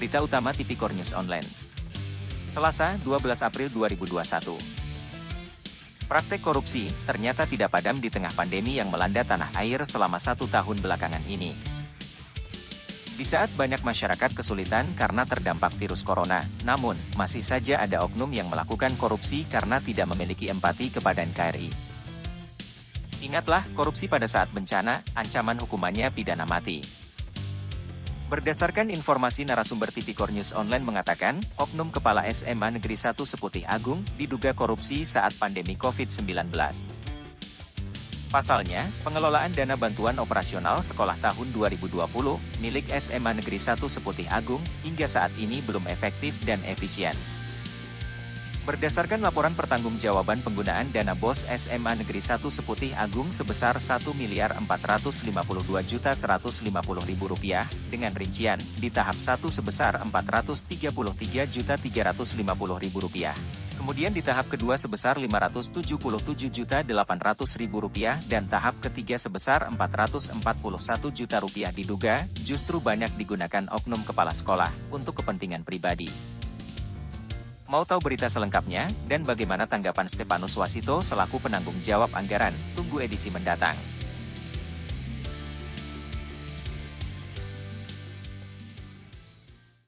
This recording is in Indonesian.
Berita Utama Tipikor News Online. Selasa, 12 April 2021. Praktek korupsi ternyata tidak padam di tengah pandemi yang melanda tanah air selama satu tahun belakangan ini. Di saat banyak masyarakat kesulitan karena terdampak virus corona, namun, masih saja ada oknum yang melakukan korupsi karena tidak memiliki empati kepada NKRI. Ingatlah, korupsi pada saat bencana, ancaman hukumannya pidana mati. Berdasarkan informasi narasumber Tipikor News Online mengatakan, Oknum Kepala SMA Negeri 1 Seputih Agung diduga korupsi saat pandemi COVID-19. Pasalnya, pengelolaan dana bantuan operasional sekolah tahun 2020 milik SMA Negeri 1 Seputih Agung hingga saat ini belum efektif dan efisien. Berdasarkan laporan pertanggungjawaban penggunaan dana BOS SMA Negeri 1 Seputih Agung sebesar 1 miliar 452 juta 150 ribu rupiah, dengan rincian, di tahap 1 sebesar 433 juta 350 ribu rupiah. Kemudian di tahap kedua sebesar 577 juta 800 ribu rupiah dan tahap ketiga sebesar 441 juta rupiah diduga justru banyak digunakan oknum kepala sekolah untuk kepentingan pribadi. Mau tahu berita selengkapnya, dan bagaimana tanggapan Stepanus Wasito selaku penanggung jawab anggaran? Tunggu edisi mendatang.